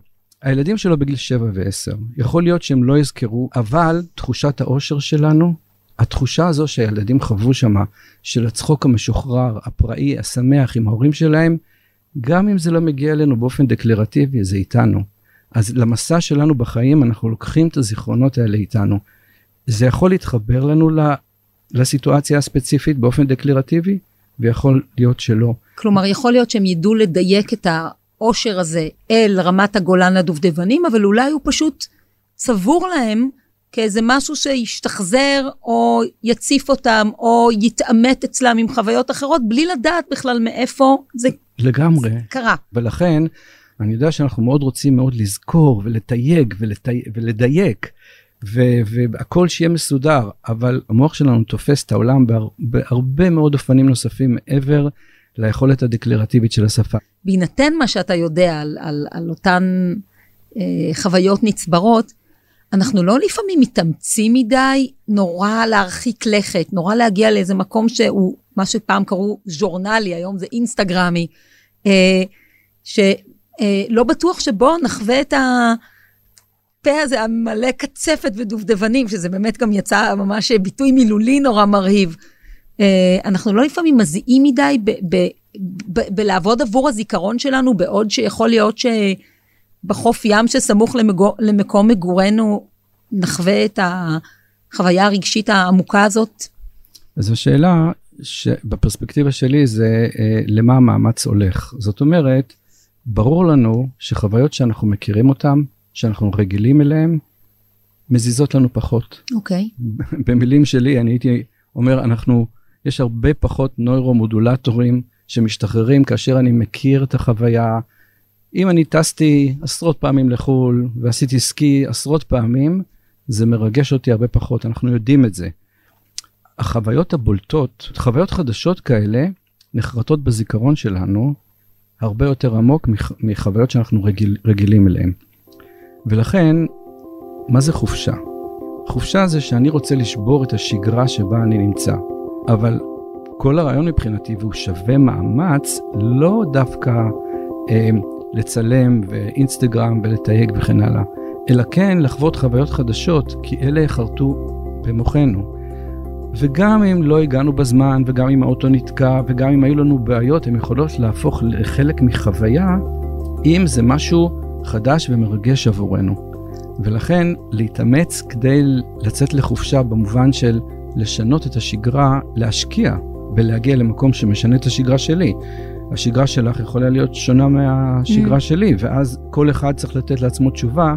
הילדים שלו בגיל 7 ו-10, יכול להיות שהם לא יזכרו, אבל תחושת האושר שלנו, התחושה הזו שהילדים חוו שמה, של הצחוק המשוחרר, הפראי, השמח עם ההורים שלהם, גם אם זה לא מגיע אלינו באופן דקלרטיבי, זה איתנו. אז למסע שלנו בחיים אנחנו לוקחים את הזיכרונות האלה איתנו. זה יכול להתחבר לנו לסיטואציה הספציפית באופן דקלרטיבי, ויכול להיות שלא. כלומר, יכול להיות שהם ידעו לדייק את העושר הזה אל רמת הגולן לדובדבנים, אבל אולי הוא פשוט צבור להם כאיזה משהו שישתחזר, או יציף אותם, או יתעמת אצלם עם חוויות אחרות, בלי לדעת בכלל מאיפה זה לגמרי. קרה. ולכן, אני יודע שאנחנו מאוד רוצים מאוד לזכור ולתייג ולתי... ולדייק, ו- והכל שיהיה מסודר, אבל המוח שלנו תופס את העולם בהר... בהרבה מאוד אופנים נוספים מעבר ליכולת הדקלרטיבית של השפה. בהינתן מה שאתה יודע על, על, על אותן אה, חוויות נצברות, אנחנו לא לפעמים מתאמצים מדי, נורא להרחיק לכת, נורא להגיע לאיזה מקום שהוא, מה שפעם קראו ז'ורנלי, היום זה אינסטגרמי, אה, שלא אה, בטוח שבו נחווה את הפה הזה המלא קצפת ודובדבנים, שזה באמת גם יצא ממש ביטוי מילולי נורא מרהיב. אה, אנחנו לא לפעמים מזיעים מדי בלעבוד עבור הזיכרון שלנו, בעוד שיכול להיות ש... בחוף ים שסמוך למגו, למקום מגורנו נחווה את החוויה הרגשית העמוקה הזאת? אז השאלה שבפרספקטיבה שלי זה אה, למה המאמץ הולך. זאת אומרת, ברור לנו שחוויות שאנחנו מכירים אותן, שאנחנו רגילים אליהן, מזיזות לנו פחות. אוקיי. במילים שלי אני הייתי אומר אנחנו יש הרבה פחות נוירומודולטורים שמשתחררים כאשר אני מכיר את החוויה. אם אני טסתי עשרות פעמים לחו"ל ועשיתי סקי עשרות פעמים, זה מרגש אותי הרבה פחות, אנחנו יודעים את זה. החוויות הבולטות, חוויות חדשות כאלה, נחרטות בזיכרון שלנו הרבה יותר עמוק מח, מחוויות שאנחנו רגיל, רגילים אליהן. ולכן, מה זה חופשה? חופשה זה שאני רוצה לשבור את השגרה שבה אני נמצא, אבל כל הרעיון מבחינתי, והוא שווה מאמץ, לא דווקא אה, לצלם ואינסטגרם ולתייג וכן הלאה, אלא כן לחוות חוויות חדשות, כי אלה יחרטו במוחנו. וגם אם לא הגענו בזמן, וגם אם האוטו נתקע, וגם אם היו לנו בעיות, הן יכולות להפוך לחלק מחוויה, אם זה משהו חדש ומרגש עבורנו. ולכן להתאמץ כדי לצאת לחופשה במובן של לשנות את השגרה, להשקיע ולהגיע למקום שמשנה את השגרה שלי. השגרה שלך יכולה להיות שונה מהשגרה mm. שלי, ואז כל אחד צריך לתת לעצמו תשובה,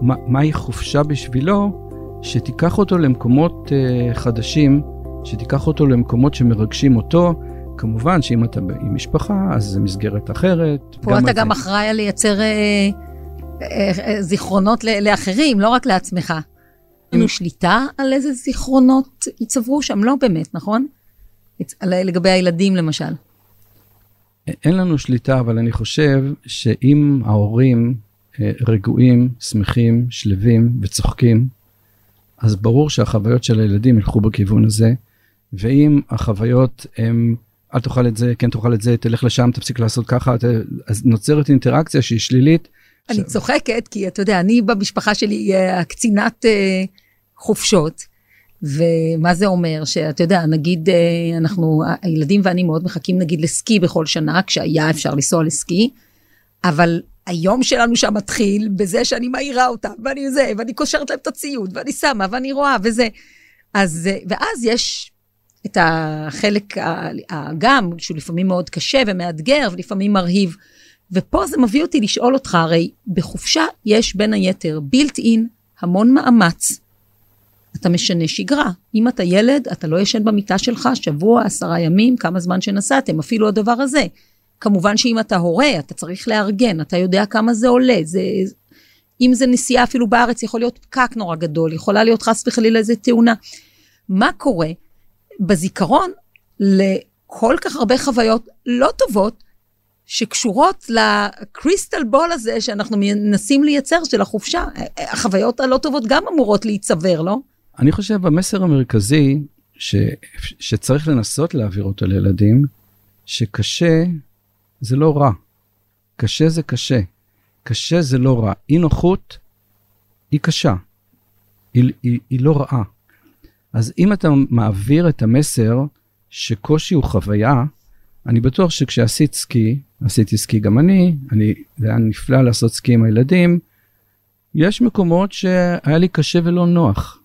מה, מהי חופשה בשבילו, שתיקח אותו למקומות uh, חדשים, שתיקח אותו למקומות שמרגשים אותו. כמובן שאם אתה עם משפחה, אז זה מסגרת אחרת. פה אתה גם אחראי על לייצר אה, אה, אה, זיכרונות לאחרים, לא רק לעצמך. אין לנו שליטה על איזה זיכרונות יצברו שם? לא באמת, נכון? לגבי הילדים למשל. אין לנו שליטה, אבל אני חושב שאם ההורים אה, רגועים, שמחים, שלווים וצוחקים, אז ברור שהחוויות של הילדים ילכו בכיוון הזה, ואם החוויות הם, אל תאכל את זה, כן תאכל את זה, תלך לשם, תפסיק לעשות ככה, אז נוצרת אינטראקציה שהיא שלילית. אני ש... צוחקת, כי אתה יודע, אני במשפחה שלי הקצינת אה, חופשות, ומה זה אומר? שאתה יודע, נגיד, אה, אנחנו, הילדים ואני מאוד מחכים נגיד לסקי בכל שנה, כשהיה אפשר לנסוע לסקי, אבל היום שלנו שם מתחיל בזה שאני מעירה אותם, ואני זה, ואני קושרת להם את הציוד, ואני שמה, ואני רואה, וזה. אז, אה, ואז יש את החלק, גם, שהוא לפעמים מאוד קשה ומאתגר, ולפעמים מרהיב. ופה זה מביא אותי לשאול אותך, הרי בחופשה יש בין היתר בילט אין המון מאמץ. אתה משנה שגרה. אם אתה ילד, אתה לא ישן במיטה שלך שבוע, עשרה ימים, כמה זמן שנסעתם, אפילו הדבר הזה. כמובן שאם אתה הורה, אתה צריך לארגן, אתה יודע כמה זה עולה. זה, אם זה נסיעה אפילו בארץ, יכול להיות פקק נורא גדול, יכולה להיות חס וחלילה איזה תאונה. מה קורה בזיכרון לכל כך הרבה חוויות לא טובות, שקשורות לקריסטל בול הזה שאנחנו מנסים לייצר של החופשה. החוויות הלא טובות גם אמורות להיצבר, לא? אני חושב המסר המרכזי ש, שצריך לנסות להעביר אותו לילדים, שקשה זה לא רע. קשה זה קשה. קשה זה לא רע. אי נוחות היא קשה. היא, היא, היא לא רעה. אז אם אתה מעביר את המסר שקושי הוא חוויה, אני בטוח שכשעשית סקי, עשיתי סקי גם אני, אני, זה היה נפלא לעשות סקי עם הילדים, יש מקומות שהיה לי קשה ולא נוח.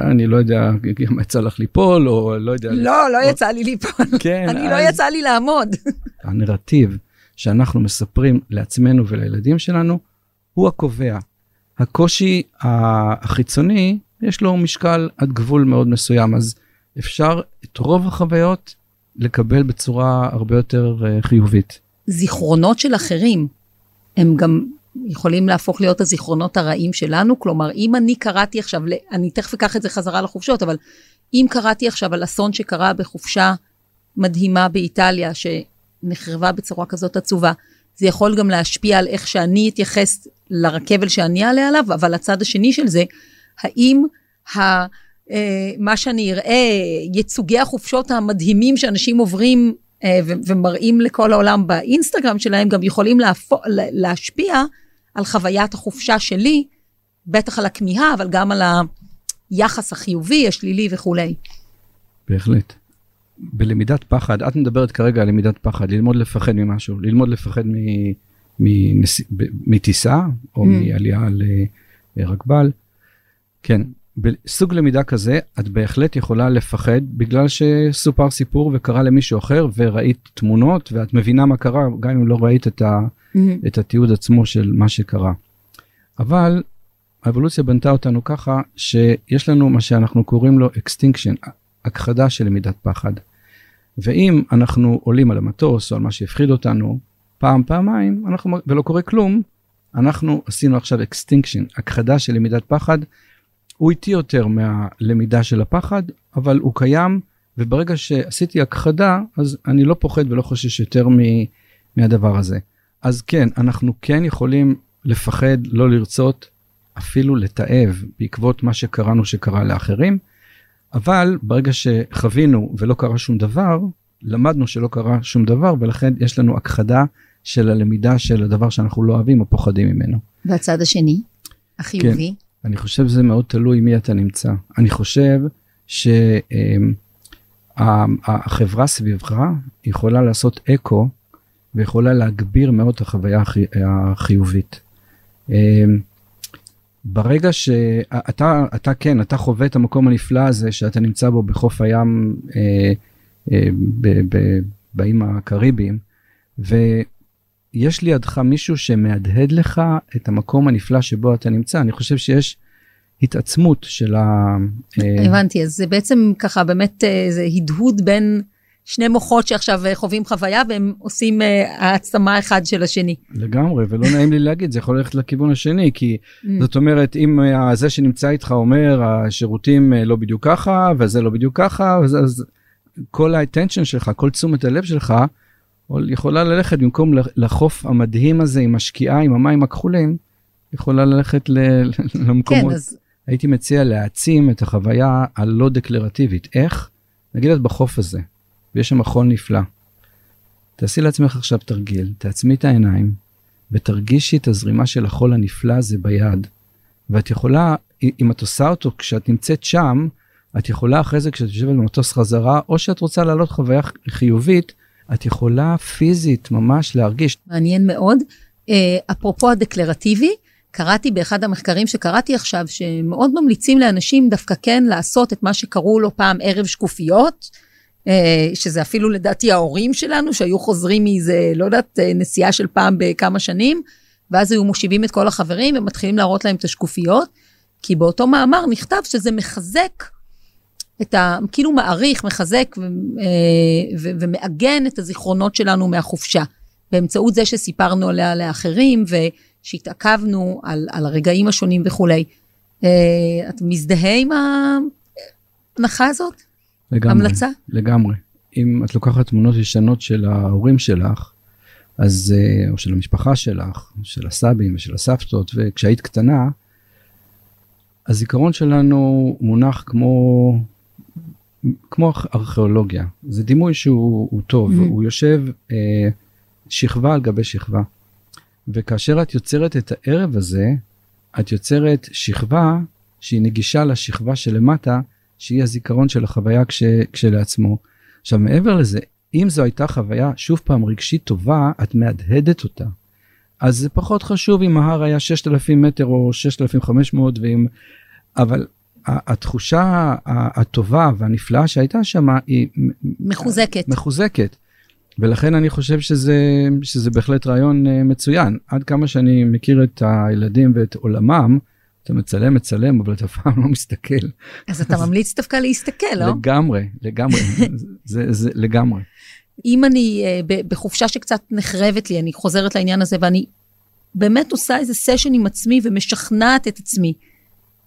אני לא יודע, אם יצא לך ליפול, או לא יודע... לא, לא יצא לי ליפול. כן. אני לא יצא לי לעמוד. הנרטיב שאנחנו מספרים לעצמנו ולילדים שלנו, הוא הקובע. הקושי החיצוני, יש לו משקל עד גבול מאוד מסוים, אז אפשר את רוב החוויות לקבל בצורה הרבה יותר אה, חיובית. זיכרונות של אחרים, הם גם יכולים להפוך להיות הזיכרונות הרעים שלנו. כלומר, אם אני קראתי עכשיו, אני תכף אקח את זה חזרה לחופשות, אבל אם קראתי עכשיו על אסון שקרה בחופשה מדהימה באיטליה, שנחרבה בצורה כזאת עצובה, זה יכול גם להשפיע על איך שאני אתייחס לרכבל שאני אעלה עליו, אבל הצד השני של זה, האם ה... אה, מה שאני אראה, ייצוגי החופשות המדהימים שאנשים עוברים אה, ומראים לכל העולם באינסטגרם שלהם, גם יכולים להשפיע על חוויית החופשה שלי, בטח על הכמיהה, אבל גם על היחס החיובי, השלילי וכולי. בהחלט. בלמידת פחד, את מדברת כרגע על למידת פחד, ללמוד לפחד ממשהו, ללמוד לפחד מטיסה או mm. מעלייה לרכבל. כן, בסוג למידה כזה את בהחלט יכולה לפחד בגלל שסופר סיפור וקרה למישהו אחר וראית תמונות ואת מבינה מה קרה גם אם לא ראית את, ה, את התיעוד עצמו של מה שקרה. אבל האבולוציה בנתה אותנו ככה שיש לנו מה שאנחנו קוראים לו extinction, הכחדה של למידת פחד. ואם אנחנו עולים על המטוס או על מה שהפחיד אותנו פעם פעמיים אנחנו ולא קורה כלום אנחנו עשינו עכשיו extinction הכחדה של למידת פחד. הוא איטי יותר מהלמידה של הפחד אבל הוא קיים וברגע שעשיתי הכחדה אז אני לא פוחד ולא חושש יותר מהדבר הזה. אז כן אנחנו כן יכולים לפחד לא לרצות אפילו לתעב בעקבות מה שקראנו שקרה לאחרים. אבל ברגע שחווינו ולא קרה שום דבר, למדנו שלא קרה שום דבר, ולכן יש לנו הכחדה של הלמידה של הדבר שאנחנו לא אוהבים או פוחדים ממנו. והצד השני, החיובי? כן, אני חושב שזה מאוד תלוי מי אתה נמצא. אני חושב שהחברה סביבך יכולה לעשות אקו ויכולה להגביר מאוד את החוויה החיובית. ברגע שאתה אתה כן אתה חווה את המקום הנפלא הזה שאתה נמצא בו בחוף הים אה, אה, באיים הקריביים ויש לידך מישהו שמהדהד לך את המקום הנפלא שבו אתה נמצא אני חושב שיש התעצמות של ה... אה, הבנתי אז זה בעצם ככה באמת אה, זה הדהוד בין שני מוחות שעכשיו אה, חווים חוויה והם עושים העצמה אחד של השני. לגמרי, ולא נעים לי להגיד, זה יכול ללכת לכיוון השני, כי mm. זאת אומרת, אם זה שנמצא איתך אומר, השירותים לא בדיוק ככה, וזה לא בדיוק ככה, אז, אז כל האטנשן שלך, כל תשומת הלב שלך, יכולה ללכת במקום לחוף המדהים הזה עם השקיעה, עם המים הכחולים, יכולה ללכת למקומות. כן, אז... הייתי מציע להעצים את החוויה הלא דקלרטיבית. איך? נגיד את בחוף הזה, ויש שם מכון נפלא. תעשי לעצמך עכשיו תרגיל, תעצמי את העיניים ותרגישי את הזרימה של החול הנפלא הזה ביד. ואת יכולה, אם את עושה אותו כשאת נמצאת שם, את יכולה אחרי זה כשאת יושבת במטוס חזרה, או שאת רוצה לעלות חוויה חיובית, את יכולה פיזית ממש להרגיש. מעניין מאוד. Uh, אפרופו הדקלרטיבי, קראתי באחד המחקרים שקראתי עכשיו, שמאוד ממליצים לאנשים דווקא כן לעשות את מה שקראו לו פעם ערב שקופיות. אה, שזה אפילו לדעתי ההורים שלנו, שהיו חוזרים מאיזה, לא יודעת, אה, נסיעה של פעם בכמה שנים, ואז היו מושיבים את כל החברים ומתחילים להראות להם את השקופיות, כי באותו מאמר נכתב שזה מחזק את ה... כאילו מעריך, מחזק ו, אה, ו, ומעגן את הזיכרונות שלנו מהחופשה, באמצעות זה שסיפרנו עליה לאחרים ושהתעכבנו על, על הרגעים השונים וכולי. את מזדהה עם ההנחה הזאת? לגמרי. המלצה? לגמרי. אם את לוקחת תמונות ישנות של ההורים שלך, אז, אה, או של המשפחה שלך, של הסבים ושל הסבתות, וכשהיית קטנה, הזיכרון שלנו מונח כמו, כמו ארכיאולוגיה. זה דימוי שהוא טוב, mm-hmm. הוא יושב אה, שכבה על גבי שכבה. וכאשר את יוצרת את הערב הזה, את יוצרת שכבה שהיא נגישה לשכבה שלמטה, שהיא הזיכרון של החוויה כש, כשלעצמו. עכשיו מעבר לזה, אם זו הייתה חוויה שוב פעם רגשית טובה, את מהדהדת אותה. אז זה פחות חשוב אם ההר היה 6,000 מטר או 6,500 ואם... אבל התחושה הטובה והנפלאה שהייתה שם היא... מחוזקת. מחוזקת. ולכן אני חושב שזה, שזה בהחלט רעיון אה, מצוין. עד כמה שאני מכיר את הילדים ואת עולמם, אתה מצלם, מצלם, אבל אתה אף פעם לא מסתכל. אז אתה ממליץ דווקא להסתכל, לא? לגמרי, לגמרי, זה, זה לגמרי. אם אני uh, בחופשה שקצת נחרבת לי, אני חוזרת לעניין הזה, ואני באמת עושה איזה סשן עם עצמי ומשכנעת את עצמי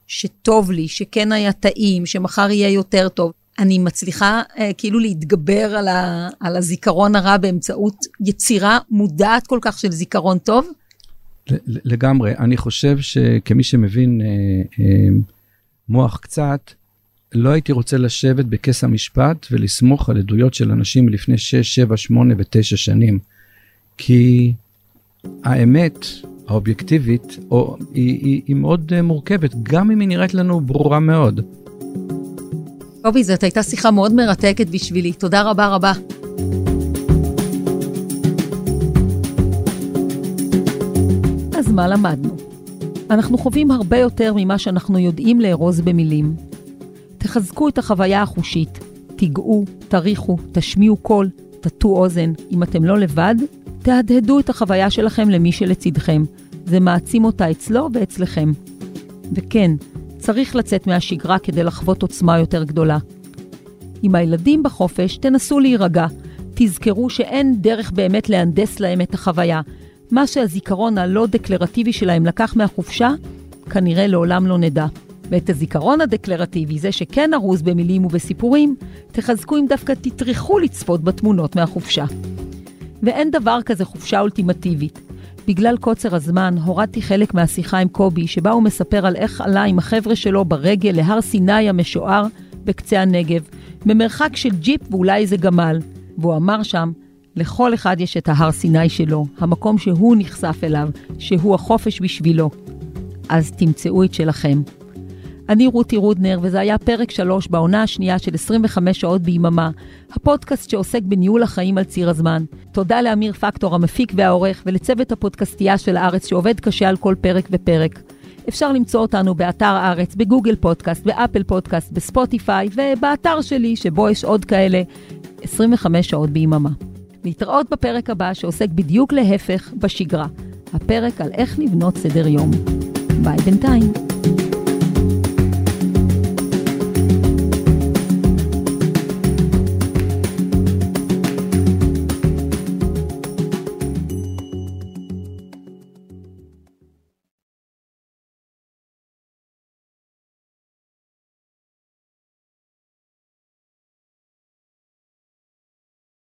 שטוב לי, שכן היה טעים, שמחר יהיה יותר טוב. אני מצליחה uh, כאילו להתגבר על, ה, על הזיכרון הרע באמצעות יצירה מודעת כל כך של זיכרון טוב. לגמרי, אני חושב שכמי שמבין אה, אה, מוח קצת, לא הייתי רוצה לשבת בכס המשפט ולסמוך על עדויות של אנשים מלפני 6, 7, 8 ו-9 שנים. כי האמת האובייקטיבית או, היא, היא, היא מאוד אה, מורכבת, גם אם היא נראית לנו ברורה מאוד. קובי, זאת הייתה שיחה מאוד מרתקת בשבילי. תודה רבה רבה. אז מה למדנו? אנחנו חווים הרבה יותר ממה שאנחנו יודעים לארוז במילים. תחזקו את החוויה החושית, תיגעו, תריחו, תשמיעו קול, תטו אוזן. אם אתם לא לבד, תהדהדו את החוויה שלכם למי שלצידכם. זה מעצים אותה אצלו ואצלכם. וכן, צריך לצאת מהשגרה כדי לחוות עוצמה יותר גדולה. עם הילדים בחופש, תנסו להירגע. תזכרו שאין דרך באמת להנדס להם את החוויה. מה שהזיכרון הלא דקלרטיבי שלהם לקח מהחופשה, כנראה לעולם לא נדע. ואת הזיכרון הדקלרטיבי, זה שכן ארוז במילים ובסיפורים, תחזקו אם דווקא תטרחו לצפות בתמונות מהחופשה. ואין דבר כזה חופשה אולטימטיבית. בגלל קוצר הזמן, הורדתי חלק מהשיחה עם קובי, שבה הוא מספר על איך עלה עם החבר'ה שלו ברגל להר סיני המשוער בקצה הנגב, במרחק של ג'יפ ואולי איזה גמל. והוא אמר שם, לכל אחד יש את ההר סיני שלו, המקום שהוא נחשף אליו, שהוא החופש בשבילו. אז תמצאו את שלכם. אני רותי רודנר, וזה היה פרק 3 בעונה השנייה של 25 שעות ביממה, הפודקאסט שעוסק בניהול החיים על ציר הזמן. תודה לאמיר פקטור, המפיק והעורך, ולצוות הפודקאסטייה של הארץ שעובד קשה על כל פרק ופרק. אפשר למצוא אותנו באתר הארץ, בגוגל פודקאסט, באפל פודקאסט, בספוטיפיי, ובאתר שלי, שבו יש עוד כאלה 25 שעות ביממה. להתראות בפרק הבא שעוסק בדיוק להפך, בשגרה. הפרק על איך לבנות סדר יום. ביי בינתיים.